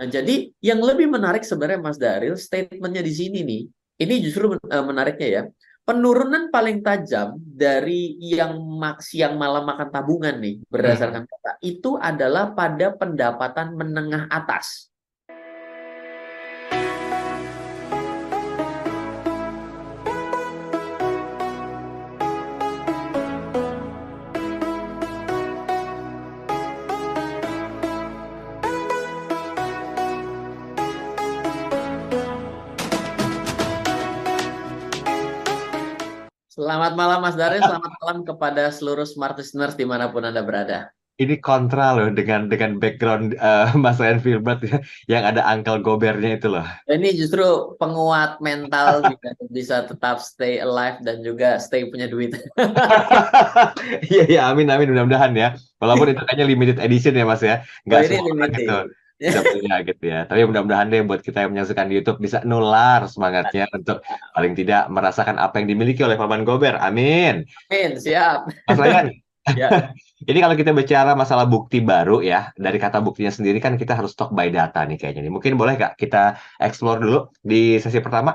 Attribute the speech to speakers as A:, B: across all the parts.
A: Nah, jadi yang lebih menarik sebenarnya Mas Daril, statementnya di sini nih, ini justru uh, menariknya ya. Penurunan paling tajam dari yang siang malam makan tabungan nih, berdasarkan hmm. data, itu adalah pada pendapatan menengah atas. Selamat malam Mas Darin, selamat malam kepada seluruh smart listeners di mana pun Anda berada.
B: Ini kontra loh dengan dengan background uh, Mas Ryan Filbert ya, yang ada angkel gobernya itu loh.
A: Ini justru penguat mental bisa, bisa tetap stay alive dan juga stay punya duit.
B: Iya iya amin amin mudah-mudahan ya. Walaupun itu kayaknya limited edition ya Mas ya.
A: Enggak oh, semua limited. gitu
B: punya gitu ya. Tapi mudah-mudahan deh buat kita yang menyaksikan di YouTube bisa nular semangatnya untuk paling tidak merasakan apa yang dimiliki oleh Paman Gober. Amin.
A: Amin, siap.
B: Mas Ryan, ya. Jadi kalau kita bicara masalah bukti baru ya, dari kata buktinya sendiri kan kita harus stock by data nih kayaknya nih. Mungkin boleh nggak kita explore dulu di sesi pertama?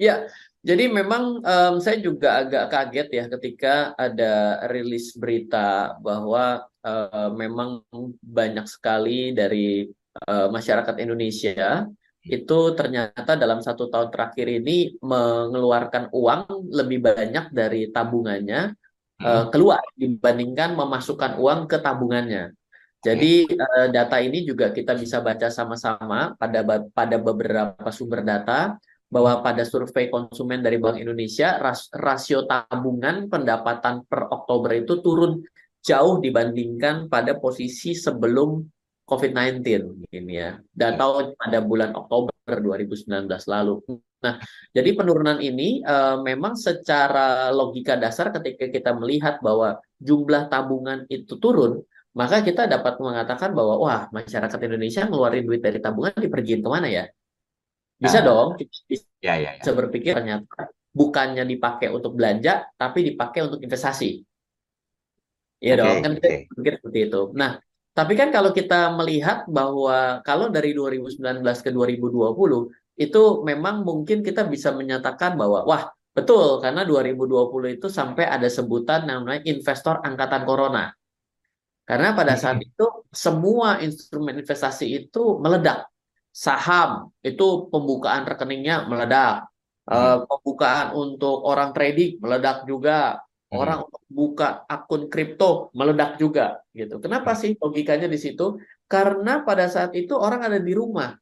A: Ya, jadi memang um, saya juga agak kaget ya ketika ada rilis berita bahwa uh, memang banyak sekali dari uh, masyarakat Indonesia itu ternyata dalam satu tahun terakhir ini mengeluarkan uang lebih banyak dari tabungannya uh, keluar dibandingkan memasukkan uang ke tabungannya. Jadi uh, data ini juga kita bisa baca sama-sama pada pada beberapa sumber data bahwa pada survei konsumen dari Bank Indonesia ras, rasio tabungan pendapatan per Oktober itu turun jauh dibandingkan pada posisi sebelum COVID-19 ini ya. Data pada bulan Oktober 2019 lalu. Nah, jadi penurunan ini uh, memang secara logika dasar ketika kita melihat bahwa jumlah tabungan itu turun, maka kita dapat mengatakan bahwa wah masyarakat Indonesia ngeluarin duit dari tabungan dipergiin ke mana ya? Bisa nah, dong, bisa, ya, ya, ya. berpikir ternyata bukannya dipakai untuk belanja, tapi dipakai untuk investasi. Iya okay, dong, kan okay. mungkin seperti itu. Nah, tapi kan kalau kita melihat bahwa kalau dari 2019 ke 2020 itu memang mungkin kita bisa menyatakan bahwa wah betul karena 2020 itu sampai ada sebutan namanya investor angkatan corona. Karena pada saat itu semua instrumen investasi itu meledak. Saham itu pembukaan rekeningnya meledak. Uh, pembukaan untuk orang trading meledak juga Orang untuk buka akun kripto meledak juga gitu. Kenapa sih logikanya di situ? Karena pada saat itu orang ada di rumah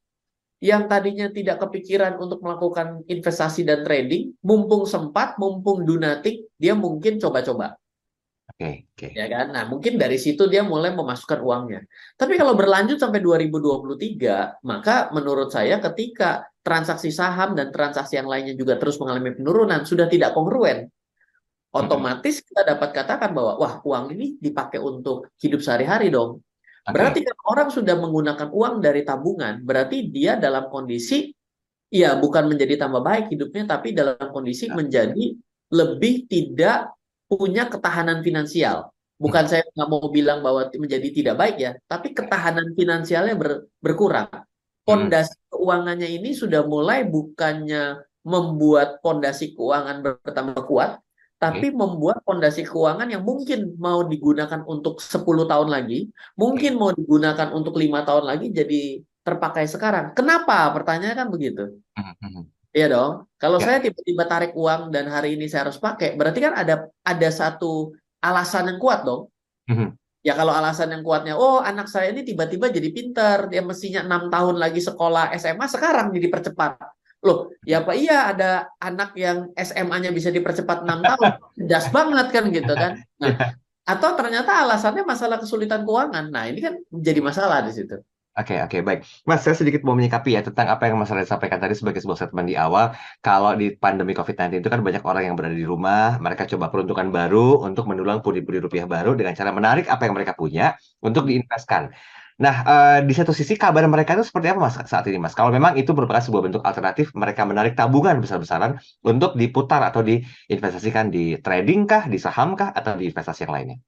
A: yang tadinya tidak kepikiran untuk melakukan investasi dan trading, mumpung sempat, mumpung dunatik, dia mungkin coba-coba. Oke, okay, okay. Ya kan? Nah, mungkin dari situ dia mulai memasukkan uangnya. Tapi kalau berlanjut sampai 2023, maka menurut saya ketika transaksi saham dan transaksi yang lainnya juga terus mengalami penurunan, sudah tidak kongruen otomatis kita dapat katakan bahwa wah uang ini dipakai untuk hidup sehari-hari dong. Okay. Berarti kan orang sudah menggunakan uang dari tabungan, berarti dia dalam kondisi ya bukan menjadi tambah baik hidupnya, tapi dalam kondisi ya. menjadi lebih tidak punya ketahanan finansial. Bukan hmm. saya nggak mau bilang bahwa menjadi tidak baik ya, tapi ketahanan finansialnya ber, berkurang. Pondasi hmm. keuangannya ini sudah mulai bukannya membuat pondasi keuangan bertambah kuat, tapi hmm. membuat fondasi keuangan yang mungkin mau digunakan untuk 10 tahun lagi, mungkin mau digunakan untuk lima tahun lagi jadi terpakai sekarang. Kenapa? Pertanyaannya kan begitu. Hmm. Iya dong. Kalau ya. saya tiba-tiba tarik uang dan hari ini saya harus pakai, berarti kan ada ada satu alasan yang kuat dong. Hmm. Ya kalau alasan yang kuatnya, oh anak saya ini tiba-tiba jadi pinter, dia mestinya enam tahun lagi sekolah SMA, sekarang jadi percepat loh ya Pak iya ada anak yang SMA-nya bisa dipercepat enam tahun das banget kan gitu kan nah atau ternyata alasannya masalah kesulitan keuangan nah ini kan jadi masalah di situ
B: Oke, okay, oke, okay, baik. Mas, saya sedikit mau menyikapi ya tentang apa yang Mas Ray sampaikan tadi sebagai sebuah statement di awal. Kalau di pandemi COVID-19 itu kan banyak orang yang berada di rumah, mereka coba peruntukan baru untuk mendulang pundi-pundi rupiah baru dengan cara menarik apa yang mereka punya untuk diinvestkan. Nah, uh, di satu sisi kabar mereka itu seperti apa Mas saat ini Mas? Kalau memang itu merupakan sebuah bentuk alternatif mereka menarik tabungan besar-besaran untuk diputar atau diinvestasikan di trading kah, di saham kah, atau di investasi yang lainnya?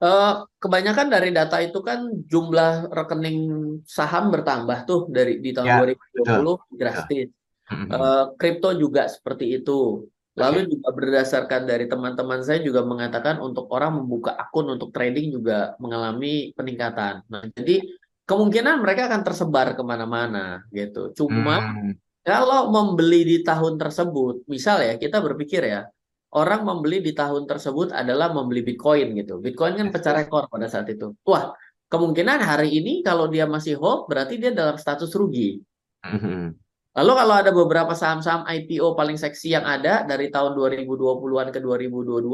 A: Uh, kebanyakan dari data itu kan jumlah rekening saham bertambah tuh dari di tahun ya, 2020 drastis. Uh, kripto juga seperti itu. Lalu okay. juga berdasarkan dari teman-teman saya juga mengatakan untuk orang membuka akun untuk trading juga mengalami peningkatan. Nah, jadi kemungkinan mereka akan tersebar ke mana-mana gitu. Cuma hmm. kalau membeli di tahun tersebut, misal ya kita berpikir ya, orang membeli di tahun tersebut adalah membeli Bitcoin gitu. Bitcoin kan pecah rekor pada saat itu. Wah, kemungkinan hari ini kalau dia masih hold berarti dia dalam status rugi. Mm-hmm. Lalu kalau ada beberapa saham-saham IPO paling seksi yang ada dari tahun 2020-an ke 2022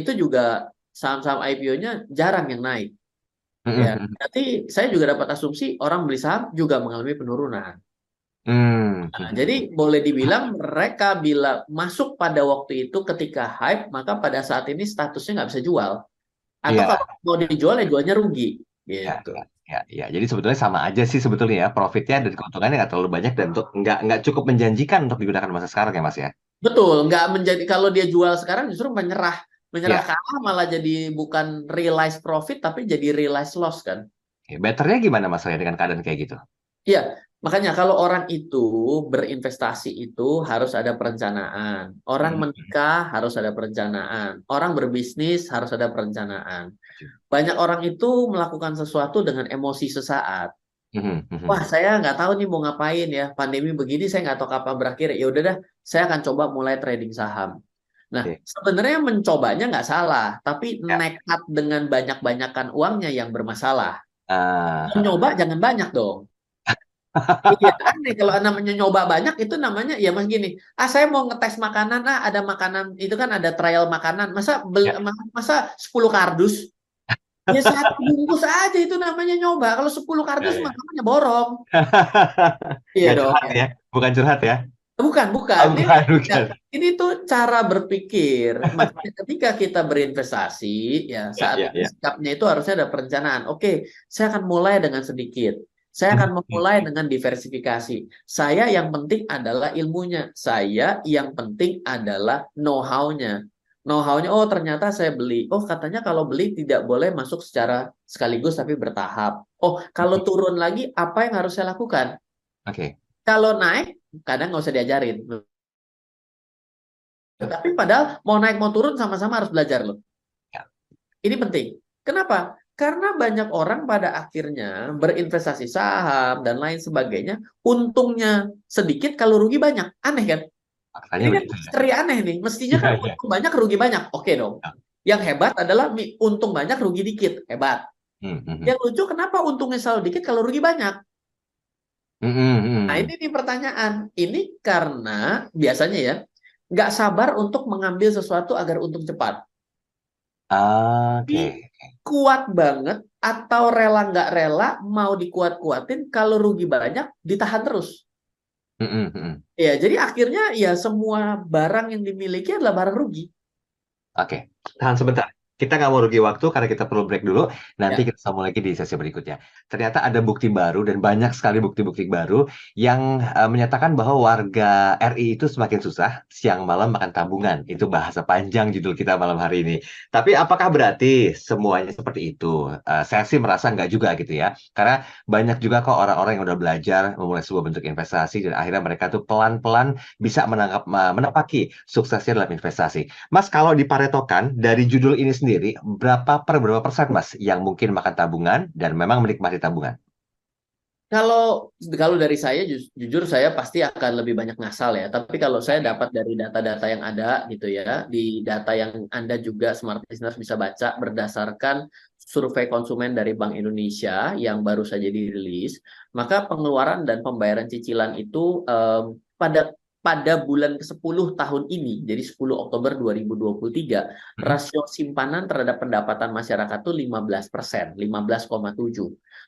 A: itu juga saham-saham IPO-nya jarang yang naik. Ya, mm-hmm. berarti saya juga dapat asumsi orang beli saham juga mengalami penurunan. Hmm. Nah, jadi boleh dibilang mereka bila masuk pada waktu itu ketika hype, maka pada saat ini statusnya nggak bisa jual. Atau yeah. kalau mau dijual ya jualnya rugi.
B: Iya, gitu. Ya, ya, ya, jadi sebetulnya sama aja sih sebetulnya ya profitnya dan keuntungannya nggak terlalu banyak dan untuk nggak nggak cukup menjanjikan untuk digunakan masa sekarang ya mas ya.
A: Betul, nggak menjadi kalau dia jual sekarang justru menyerah menyerah ya. kalah malah jadi bukan realize profit tapi jadi realize loss kan.
B: Betternya gimana mas ya dengan keadaan kayak gitu?
A: Iya, Makanya kalau orang itu berinvestasi itu harus ada perencanaan. Orang hmm. menikah harus ada perencanaan. Orang berbisnis harus ada perencanaan. Banyak orang itu melakukan sesuatu dengan emosi sesaat. Hmm, hmm, Wah, saya nggak tahu nih mau ngapain ya. Pandemi begini saya nggak tahu kapan berakhir. Ya udah dah, saya akan coba mulai trading saham. Nah, okay. sebenarnya mencobanya nggak salah, tapi ya. nekat dengan banyak-banyakan uangnya yang bermasalah. Uh, Mencoba jangan banyak dong. Iya aneh kalau namanya nyoba banyak itu namanya ya mas gini ah saya mau ngetes makanan ah ada makanan itu kan ada trial makanan masa bel, ya. masa 10 kardus ya satu bungkus aja itu namanya nyoba kalau 10 kardus ya, ya. namanya borong
B: iya dong curhat ya bukan curhat ya
A: bukan bukan, oh, bukan, ini, bukan. ini tuh cara berpikir maksudnya ketika kita berinvestasi ya saat ya, ya, ya. sikapnya itu harusnya ada perencanaan oke saya akan mulai dengan sedikit saya akan memulai dengan diversifikasi. Saya yang penting adalah ilmunya. Saya yang penting adalah know-how-nya. Know-how-nya, oh ternyata saya beli. Oh katanya kalau beli tidak boleh masuk secara sekaligus tapi bertahap. Oh kalau turun lagi apa yang harus saya lakukan?
B: Oke. Okay.
A: Kalau naik kadang nggak usah diajarin. Tapi padahal mau naik mau turun sama-sama harus belajar loh. Ya. Ini penting. Kenapa? Karena banyak orang pada akhirnya berinvestasi saham dan lain sebagainya, untungnya sedikit kalau rugi banyak. Aneh kan? Ini kan misteri aneh nih. Mestinya kan ya, untung ya. banyak rugi banyak. Oke dong. Ya. Yang hebat adalah untung banyak rugi dikit. Hebat. Hmm, hmm, hmm. Yang lucu kenapa untungnya selalu dikit kalau rugi banyak? Hmm, hmm, hmm. Nah ini nih pertanyaan. Ini karena biasanya ya nggak sabar untuk mengambil sesuatu agar untung cepat.
B: Oke. Okay
A: kuat banget atau rela nggak rela mau dikuat-kuatin kalau rugi banyak ditahan terus. Mm -hmm. Ya, jadi akhirnya ya semua barang yang dimiliki adalah barang rugi.
B: Oke, tahan sebentar. Kita nggak mau rugi waktu karena kita perlu break dulu. Nanti ya. kita sambung lagi di sesi berikutnya. Ternyata ada bukti baru dan banyak sekali bukti-bukti baru yang uh, menyatakan bahwa warga RI itu semakin susah siang malam makan tabungan. Itu bahasa panjang judul kita malam hari ini. Tapi apakah berarti semuanya seperti itu? Uh, saya sih merasa nggak juga gitu ya. Karena banyak juga kok orang-orang yang udah belajar memulai sebuah bentuk investasi dan akhirnya mereka tuh pelan-pelan bisa menangkap menepaki suksesnya dalam investasi. Mas kalau diparetokan dari judul ini sendiri sendiri berapa per berapa persen mas yang mungkin makan tabungan dan memang menikmati tabungan?
A: Kalau kalau dari saya ju jujur saya pasti akan lebih banyak ngasal ya. Tapi kalau saya dapat dari data-data yang ada gitu ya, di data yang Anda juga smart listeners bisa baca berdasarkan survei konsumen dari Bank Indonesia yang baru saja dirilis, maka pengeluaran dan pembayaran cicilan itu um, pada pada bulan ke-10 tahun ini, jadi 10 Oktober 2023, hmm. rasio simpanan terhadap pendapatan masyarakat itu 15 persen, 15,7.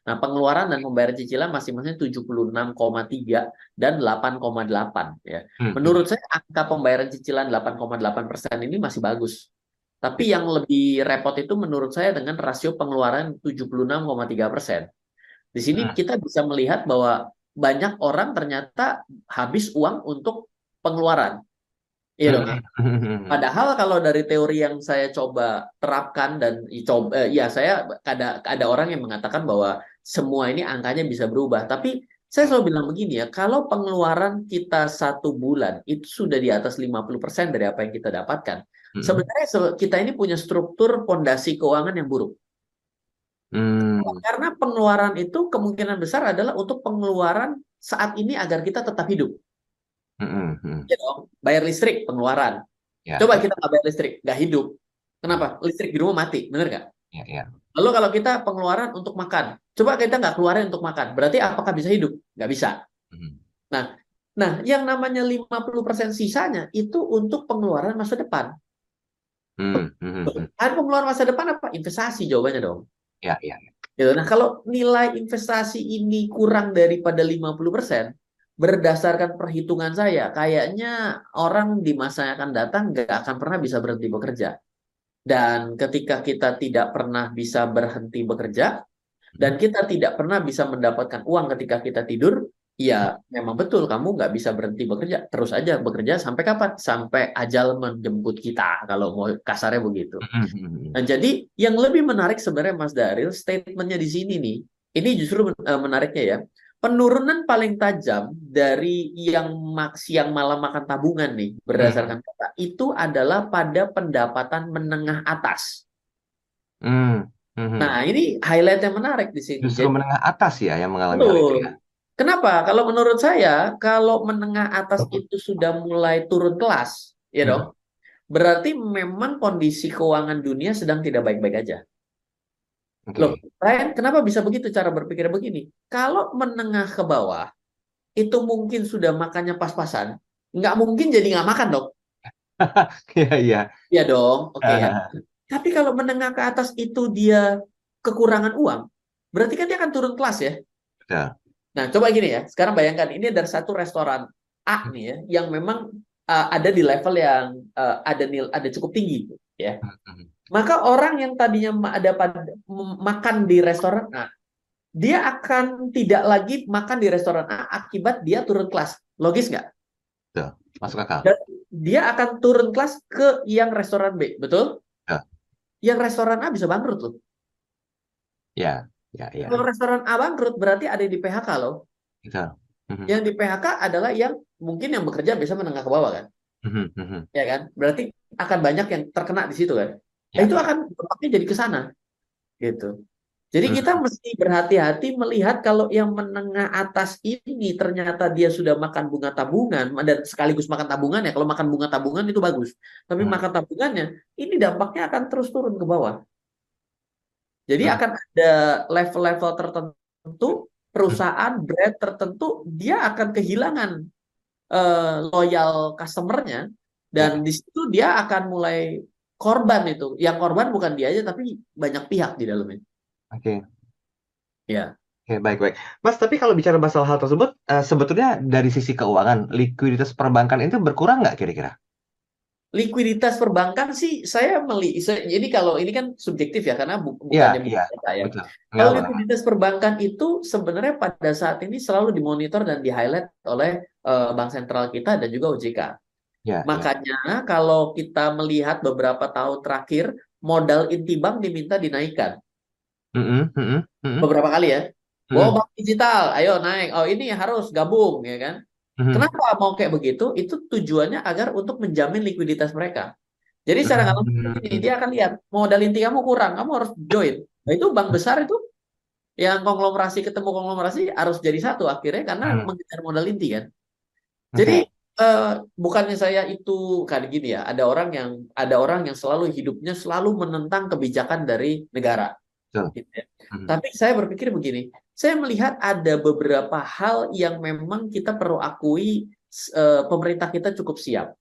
A: Nah, pengeluaran dan pembayaran cicilan masing-masing 76,3 dan 8,8 ya. Hmm. Menurut saya angka pembayaran cicilan 8,8 persen ini masih bagus. Tapi yang lebih repot itu menurut saya dengan rasio pengeluaran 76,3 persen. Di sini nah. kita bisa melihat bahwa banyak orang ternyata habis uang untuk pengeluaran. Iya dong. Padahal kalau dari teori yang saya coba terapkan dan coba, eh, ya saya ada ada orang yang mengatakan bahwa semua ini angkanya bisa berubah. Tapi saya selalu bilang begini ya, kalau pengeluaran kita satu bulan itu sudah di atas 50% dari apa yang kita dapatkan,
B: Hmm.
A: sebenarnya se- kita ini punya struktur pondasi keuangan yang buruk.
B: Hmm.
A: Karena pengeluaran itu kemungkinan besar adalah untuk pengeluaran saat ini agar kita tetap hidup.
B: Hmm. Hmm.
A: Ya dong, bayar listrik pengeluaran.
B: Ya,
A: Coba kita nggak bayar listrik, nggak hidup. Kenapa? Listrik di rumah mati, bener nggak?
B: ya, ya.
A: Lalu kalau kita pengeluaran untuk makan, coba kita nggak keluarin untuk makan, berarti apakah bisa hidup? Nggak bisa.
B: Hmm.
A: Nah, yang namanya 50% sisanya itu untuk pengeluaran masa depan.
B: Hmm. Hmm. Hmm.
A: Pengeluaran masa depan apa? Investasi jawabannya dong.
B: Ya, ya.
A: Gitu. Nah, kalau nilai investasi ini kurang daripada 50%, berdasarkan perhitungan saya, kayaknya orang di masa yang akan datang nggak akan pernah bisa berhenti bekerja. Dan ketika kita tidak pernah bisa berhenti bekerja, dan kita tidak pernah bisa mendapatkan uang ketika kita tidur, ya memang betul kamu nggak bisa berhenti bekerja. Terus aja bekerja sampai kapan? Sampai ajal menjemput kita, kalau mau kasarnya begitu.
B: Hmm. Hmm.
A: Nah, jadi yang lebih menarik sebenarnya Mas Daril, statementnya di sini nih, ini justru eh, menariknya ya. Penurunan paling tajam dari yang siang malam makan tabungan nih, berdasarkan data, itu adalah pada pendapatan menengah atas.
B: Hmm. Hmm.
A: Nah, ini highlight yang menarik di sini.
B: Justru
A: Jadi,
B: menengah atas ya yang mengalami hal itu
A: betul.
B: ya.
A: Kenapa? Kalau menurut saya, kalau menengah atas itu sudah mulai turun kelas, ya
B: Hmm.
A: dong, berarti memang kondisi keuangan dunia sedang tidak baik-baik aja.
B: Oke.
A: Loh, Ryan, kenapa bisa begitu cara berpikir begini? Kalau menengah ke bawah, itu mungkin sudah makannya pas-pasan, nggak mungkin jadi nggak makan dong.
B: Iya, iya.
A: Ya dong, oke ya.
B: Ah.
A: Tapi kalau menengah ke atas itu dia kekurangan uang, berarti kan dia akan turun kelas ya.
B: Betul.
A: Nah, coba gini ya. Sekarang bayangkan ini ada satu restoran A nih ya, yang memang uh, ada di level yang uh, ada nil ada cukup tinggi ya.
B: Hmm.
A: Maka orang yang tadinya ada pada makan di restoran A, dia akan tidak lagi makan di restoran A akibat dia turun kelas. Logis nggak?
B: Masuk akal.
A: Dan dia akan turun kelas ke yang restoran B, betul?
B: Ya.
A: Yang restoran A bisa bangkrut loh.
B: Ya, ya, ya.
A: Kalau restoran A bangkrut berarti ada yang di PHK loh.
B: Hmm.
A: Yang di PHK adalah yang mungkin yang bekerja bisa menengah ke bawah kan,
B: Hmm. Hmm.
A: ya kan? Berarti akan banyak yang terkena di situ kan. Nah,
B: Ya.
A: itu akan dampaknya jadi ke sana, gitu. Jadi
B: Hmm.
A: kita mesti berhati-hati melihat kalau yang menengah atas ini ternyata dia sudah makan bunga tabungan dan sekaligus makan tabungan ya. Kalau makan bunga tabungan itu bagus, tapi
B: Hmm.
A: makan tabungannya ini dampaknya akan terus turun ke bawah. Jadi
B: Hmm.
A: akan ada level-level tertentu perusahaan brand tertentu dia akan kehilangan eh, loyal customernya dan di situ dia akan mulai korban itu. Yang korban bukan dia aja tapi banyak pihak di dalamnya.
B: Oke.
A: Ya.
B: Oke, baik, baik. Mas, tapi kalau bicara masalah hal tersebut, eh, sebetulnya dari sisi keuangan, likuiditas perbankan itu berkurang nggak kira-kira?
A: Likuiditas perbankan sih saya meli saya- jadi kalau ini kan subjektif ya karena bu-
B: Iya,
A: bukannya
B: iya,
A: data ya.
B: betul. Nggak
A: Kalau likuiditas perbankan itu sebenarnya pada saat ini selalu dimonitor dan di-highlight oleh eh, Bank Sentral kita dan juga OJK.
B: Ya, ya.
A: Makanya kalau kita melihat beberapa tahun terakhir modal inti bank diminta dinaikkan
B: Mm-mm, mm-mm, mm-mm,
A: beberapa kali ya.
B: mm-mm,
A: Oh, bank digital, ayo naik. Oh, ini harus gabung ya kan.
B: Mm-mm,
A: Kenapa mau kayak begitu? Itu tujuannya agar untuk menjamin likuiditas mereka. Jadi secara nggak langsung
B: mm-mm.
A: ini dia akan lihat modal inti kamu kurang, kamu harus join. Nah, itu bank besar itu yang konglomerasi ketemu konglomerasi harus jadi satu akhirnya karena
B: Hmm.
A: mengejar modal inti kan. Jadi eh, bukannya saya itu kayak gini ya, ada orang yang ada orang yang selalu hidupnya selalu menentang kebijakan dari negara. Gitu ya.
B: Mhm.
A: Tapi saya berpikir begini, saya melihat ada beberapa hal yang memang kita perlu akui eh, pemerintah kita cukup siap.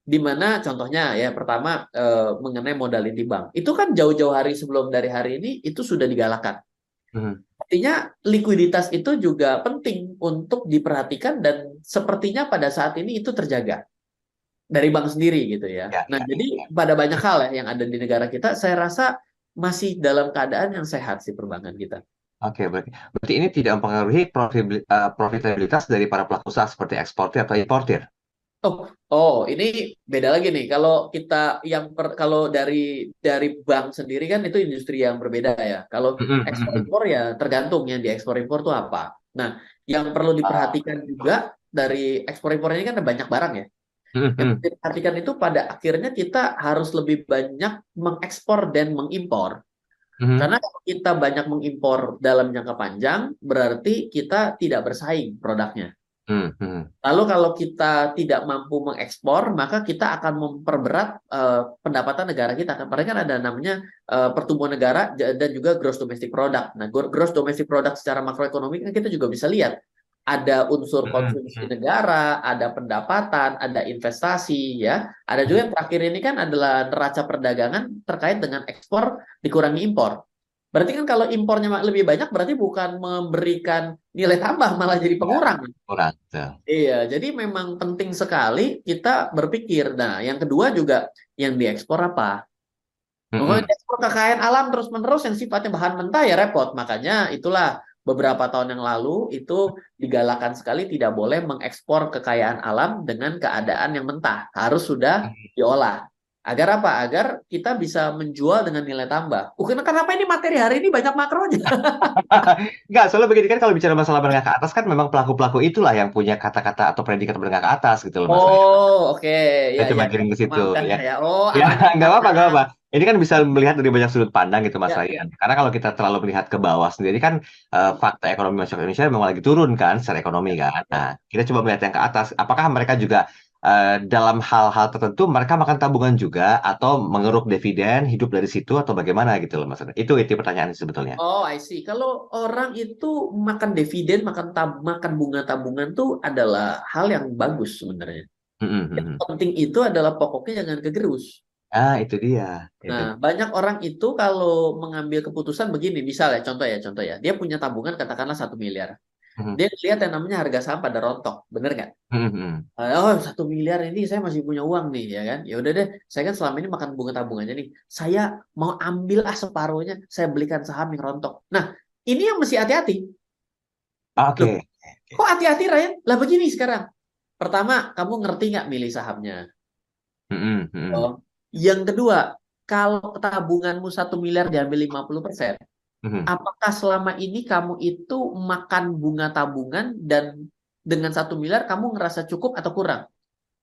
A: Di mana contohnya ya pertama eh, mengenai modal inti bank. Itu kan jauh-jauh hari sebelum dari hari ini itu sudah digalakan.
B: Mhm.
A: Artinya likuiditas itu juga penting untuk diperhatikan dan sepertinya pada saat ini itu terjaga dari bank sendiri gitu ya.
B: Ya,
A: Nah,
B: ya,
A: jadi
B: ya.
A: pada banyak hal ya yang ada di negara kita, saya rasa masih dalam keadaan yang sehat sih perbankan kita.
B: Oke, berarti, berarti ini tidak mempengaruhi eh, profitabilitas dari para pelaku usaha seperti eksportir atau importir.
A: Oh, oh, ini beda lagi nih. Kalau kita yang per, kalau dari dari bank sendiri kan itu industri yang berbeda ya. Kalau ekspor impor ya tergantung yang diekspor impor itu apa. Nah, yang perlu diperhatikan juga dari ekspor impor ini kan ada banyak barang ya. Yang diperhatikan itu pada akhirnya kita harus lebih banyak mengekspor dan mengimpor. Karena kalau kita banyak mengimpor dalam jangka panjang, berarti kita tidak bersaing produknya. Hmm, hmm. Lalu kalau kita tidak mampu mengekspor, maka kita akan memperberat uh, pendapatan negara kita. Karena kan ada namanya uh, pertumbuhan negara dan juga gross domestic product. Nah, gross domestic product secara makroekonomi kan kita juga bisa lihat ada unsur hmm, konsumsi negara, ada pendapatan, ada investasi, ya. Ada juga yang terakhir ini kan adalah neraca perdagangan terkait dengan ekspor dikurangi impor. Berarti kan kalau impornya lebih banyak berarti bukan memberikan nilai tambah malah jadi iya, pengurang. Kurang. Iya, jadi memang penting sekali kita berpikir. Nah, yang kedua juga yang diekspor apa? Kalau mm -hmm. ekspor kekayaan alam terus-menerus yang sifatnya bahan mentah ya repot. Makanya itulah beberapa tahun yang lalu itu digalakan sekali tidak boleh mengekspor kekayaan alam dengan keadaan yang mentah. Harus sudah diolah. Agar apa? Agar kita bisa menjual dengan nilai tambah. Uh, kenapa ini materi hari ini banyak makronya?
B: Enggak, soalnya begini kan kalau bicara masalah menengah ke atas kan memang pelaku-pelaku itulah yang punya kata-kata atau predikat menengah ke atas gitu loh
A: Mas. Oh, oke. Okay.
B: Ya, cuma ya, kirim ke situ ya. ya. Oh, ya, enggak apa-apa, enggak apa. Ini kan bisa melihat dari banyak sudut pandang gitu Mas ya, Ryan. Ya. Karena kalau kita terlalu melihat ke bawah sendiri kan uh, fakta ekonomi masyarakat Indonesia memang lagi turun kan secara ekonomi kan. Nah, kita coba melihat yang ke atas. Apakah mereka juga uh, dalam hal-hal tertentu mereka makan tabungan juga atau mengeruk dividen hidup dari situ atau bagaimana gitu loh mas itu itu pertanyaan sebetulnya
A: oh I see kalau orang itu makan dividen makan tab makan bunga tabungan tuh adalah hal yang bagus sebenarnya mm-hmm. yang penting itu adalah pokoknya jangan kegerus
B: Ah, itu dia.
A: Nah, itu. banyak orang itu kalau mengambil keputusan begini, misalnya, contoh ya, contoh ya, dia punya tabungan katakanlah satu miliar. Hmm. Dia lihat yang namanya harga saham pada rontok, bener nggak? Hmm. Oh satu miliar ini saya masih punya uang nih, ya kan? Ya udah deh, saya kan selama ini makan bunga tabungannya nih. Saya mau ambil ah separuhnya, saya belikan saham yang rontok. Nah, ini yang mesti hati-hati.
B: Oke. Okay.
A: Kok hati-hati Ryan? Lah begini sekarang. Pertama, kamu ngerti nggak milih sahamnya? Hmm. Oh. Yang kedua, kalau tabunganmu satu miliar diambil 50 persen, Mhm. Apakah selama ini kamu itu makan bunga tabungan dan dengan satu miliar kamu ngerasa cukup atau kurang?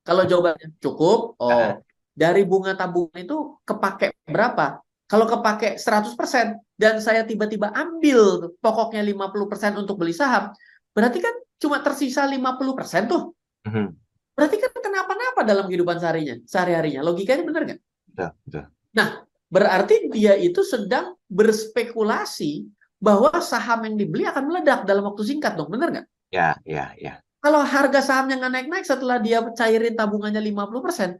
A: Kalau jawabannya cukup, oh dari bunga tabungan itu kepake berapa? Kalau kepake 100% dan saya tiba-tiba ambil pokoknya 50% untuk beli saham, berarti kan cuma tersisa 50% tuh. Mhm. Berarti kan kenapa-napa dalam kehidupan seharinya, sehari-harinya. Logikanya benar nggak? Nah, Berarti dia itu sedang berspekulasi bahwa saham yang dibeli akan meledak dalam waktu singkat dong, benar nggak?
B: Ya, ya, ya.
A: Kalau harga sahamnya nggak naik-naik setelah dia cairin tabungannya 50%,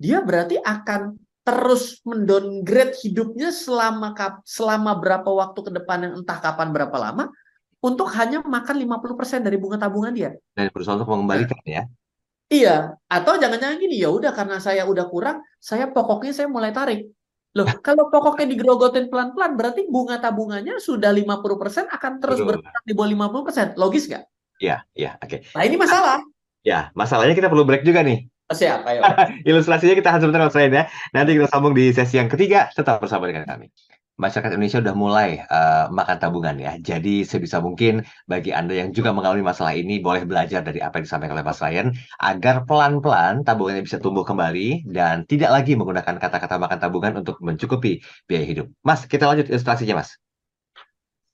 A: dia berarti akan terus mendowngrade hidupnya selama selama berapa waktu ke depan yang entah kapan berapa lama untuk hanya makan 50% dari bunga tabungan dia.
B: Dan berusaha untuk mengembalikan ya.
A: Iya, atau jangan-jangan gini ya udah karena saya udah kurang, saya pokoknya saya mulai tarik. Loh, kalau pokoknya digerogotin pelan-pelan, berarti bunga tabungannya sudah 50% akan terus bertahan di bawah 50%. Logis nggak?
B: Iya, iya, oke. Okay.
A: Nah, ini masalah.
B: Ya, masalahnya kita perlu break juga nih.
A: Oh, siap, ayo.
B: Ilustrasinya kita akan sebentar Mas ya. Nanti kita sambung di sesi yang ketiga. Tetap bersama dengan kami masyarakat Indonesia sudah mulai uh, makan tabungan ya. Jadi sebisa mungkin bagi Anda yang juga mengalami masalah ini boleh belajar dari apa yang disampaikan oleh Mas Ryan agar pelan-pelan tabungannya bisa tumbuh kembali dan tidak lagi menggunakan kata-kata makan tabungan untuk mencukupi biaya hidup. Mas, kita lanjut ilustrasinya, Mas.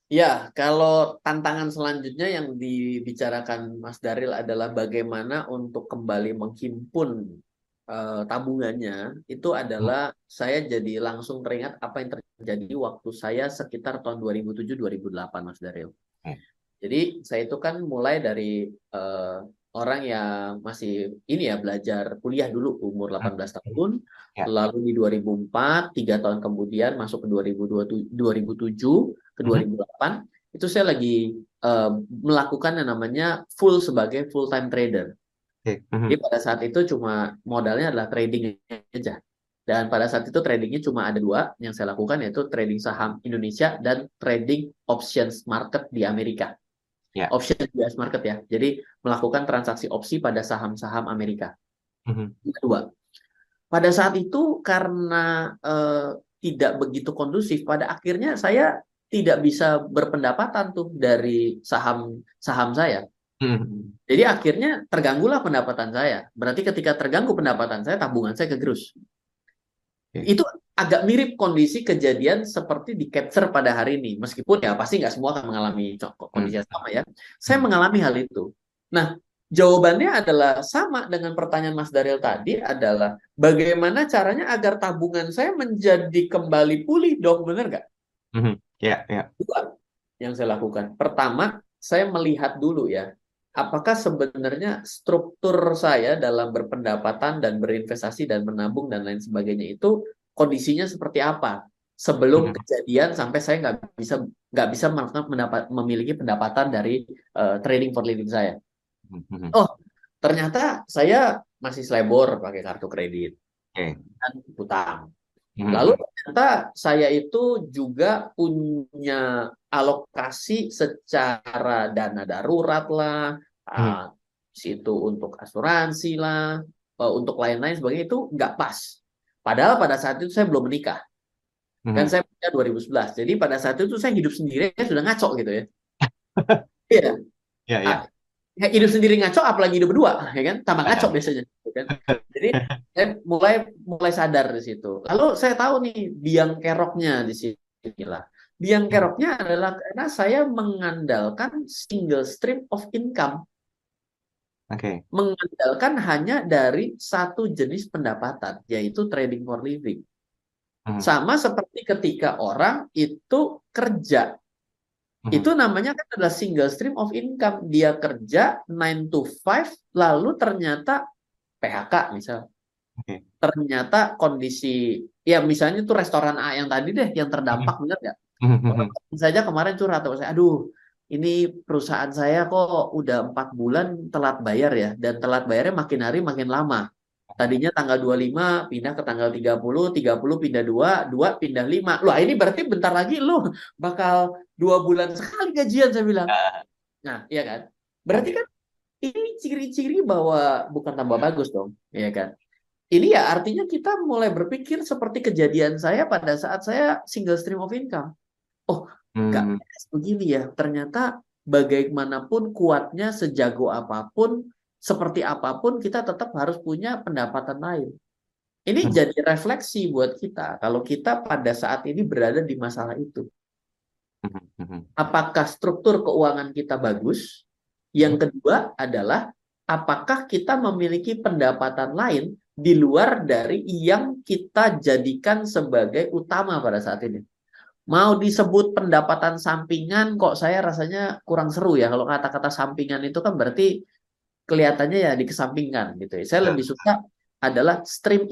A: Ya, kalau tantangan selanjutnya yang dibicarakan Mas Daril adalah bagaimana untuk kembali menghimpun uh, tabungannya itu adalah hmm. saya jadi langsung teringat apa yang terjadi waktu saya sekitar tahun 2007-2008 Mas Daryl. Hmm. Jadi saya itu kan mulai dari uh, orang yang masih ini ya belajar kuliah dulu umur 18 hmm. tahun, ya. lalu di 2004 tiga tahun kemudian masuk ke 2007 ke 2008 hmm. itu saya lagi uh, melakukan yang namanya full sebagai full time trader. Okay. Mm-hmm. Jadi pada saat itu cuma modalnya adalah trading aja. Dan pada saat itu tradingnya cuma ada dua yang saya lakukan yaitu trading saham Indonesia dan trading options market di Amerika. Yeah. Option US market ya. Jadi melakukan transaksi opsi pada saham-saham Amerika.
B: Mhm.
A: Kedua, pada saat itu karena eh, tidak begitu kondusif, pada akhirnya saya tidak bisa berpendapatan tuh dari saham saham saya.
B: Mhm.
A: Jadi akhirnya terganggulah pendapatan saya. Berarti ketika terganggu pendapatan saya, tabungan saya kegerus.
B: Oke.
A: Itu agak mirip kondisi kejadian seperti di capture pada hari ini. Meskipun ya pasti nggak semua akan mengalami kondisi yang sama ya. Saya
B: Hmm.
A: mengalami hal itu. Nah, jawabannya adalah sama dengan pertanyaan Mas Daryl tadi adalah bagaimana caranya agar tabungan saya menjadi kembali pulih dong, bener nggak?
B: Mhm. Ya, ya.
A: Dua yang saya lakukan. Pertama, saya melihat dulu ya, apakah sebenarnya struktur saya dalam berpendapatan dan berinvestasi dan menabung dan lain sebagainya itu kondisinya seperti apa sebelum
B: Mhm.
A: kejadian sampai saya nggak bisa nggak bisa pendapat memiliki pendapatan dari eh, trading for living saya.
B: Mhm.
A: Oh, ternyata saya masih selebor pakai kartu kredit
B: Oke.
A: dan utang.
B: Mhm.
A: Lalu ternyata saya itu juga punya alokasi secara dana darurat lah, ah, situ untuk asuransi lah, eh, untuk lain-lain sebagainya itu nggak pas. Padahal pada saat itu saya belum menikah.
B: Mhm.
A: Kan saya menikah 2011. Jadi pada saat itu saya hidup sendiri sudah ngaco gitu ya. Iya.
B: Ya, ya.
A: Ya, hidup sendiri ngaco apalagi hidup berdua ya kan tambah ngaco biasanya gitu kan jadi saya mulai mulai sadar di situ lalu saya tahu nih biang keroknya di sini lah biang keroknya adalah karena saya mengandalkan single stream of income
B: Oke.
A: mengandalkan hanya dari satu jenis pendapatan yaitu trading for living
B: Mhm.
A: sama seperti ketika orang itu kerja
B: Mhm.
A: itu namanya kan adalah single stream of income. Dia kerja 9 to 5, lalu ternyata PHK misal.
B: Oke.
A: Ternyata kondisi, ya misalnya itu restoran A yang tadi deh, yang terdampak, benar nggak?
B: Mhm.
A: Orang saja kemarin curhat saya, aduh ini perusahaan saya kok udah empat bulan telat bayar ya, dan telat bayarnya makin hari makin lama. Tadinya tanggal 25 pindah ke tanggal 30, 30 pindah 2, 2 pindah 5. Loh ini berarti bentar lagi lu bakal dua bulan sekali gajian saya bilang. Nah, iya kan? Berarti kan ini ciri-ciri bahwa bukan tambah bagus dong, iya kan? Ini ya artinya kita mulai berpikir seperti kejadian saya pada saat saya single stream of income. Oh, nggak
B: Hmm.
A: begini ya. Ternyata bagaimanapun kuatnya, sejago apa pun, seperti apa pun, kita tetap harus punya pendapatan lain. Ini
B: Hmm.
A: jadi refleksi buat kita kalau kita pada saat ini berada di masalah itu.
B: Mhm. Mhm.
A: Apakah struktur keuangan kita bagus? Yang kedua adalah apakah kita memiliki pendapatan lain di luar dari yang kita jadikan sebagai utama pada saat ini? Mau disebut pendapatan sampingan kok saya rasanya kurang seru ya. Kalau kata-kata sampingan itu kan berarti kelihatannya ya dikesampingkan gitu ya. Saya lebih suka adalah stream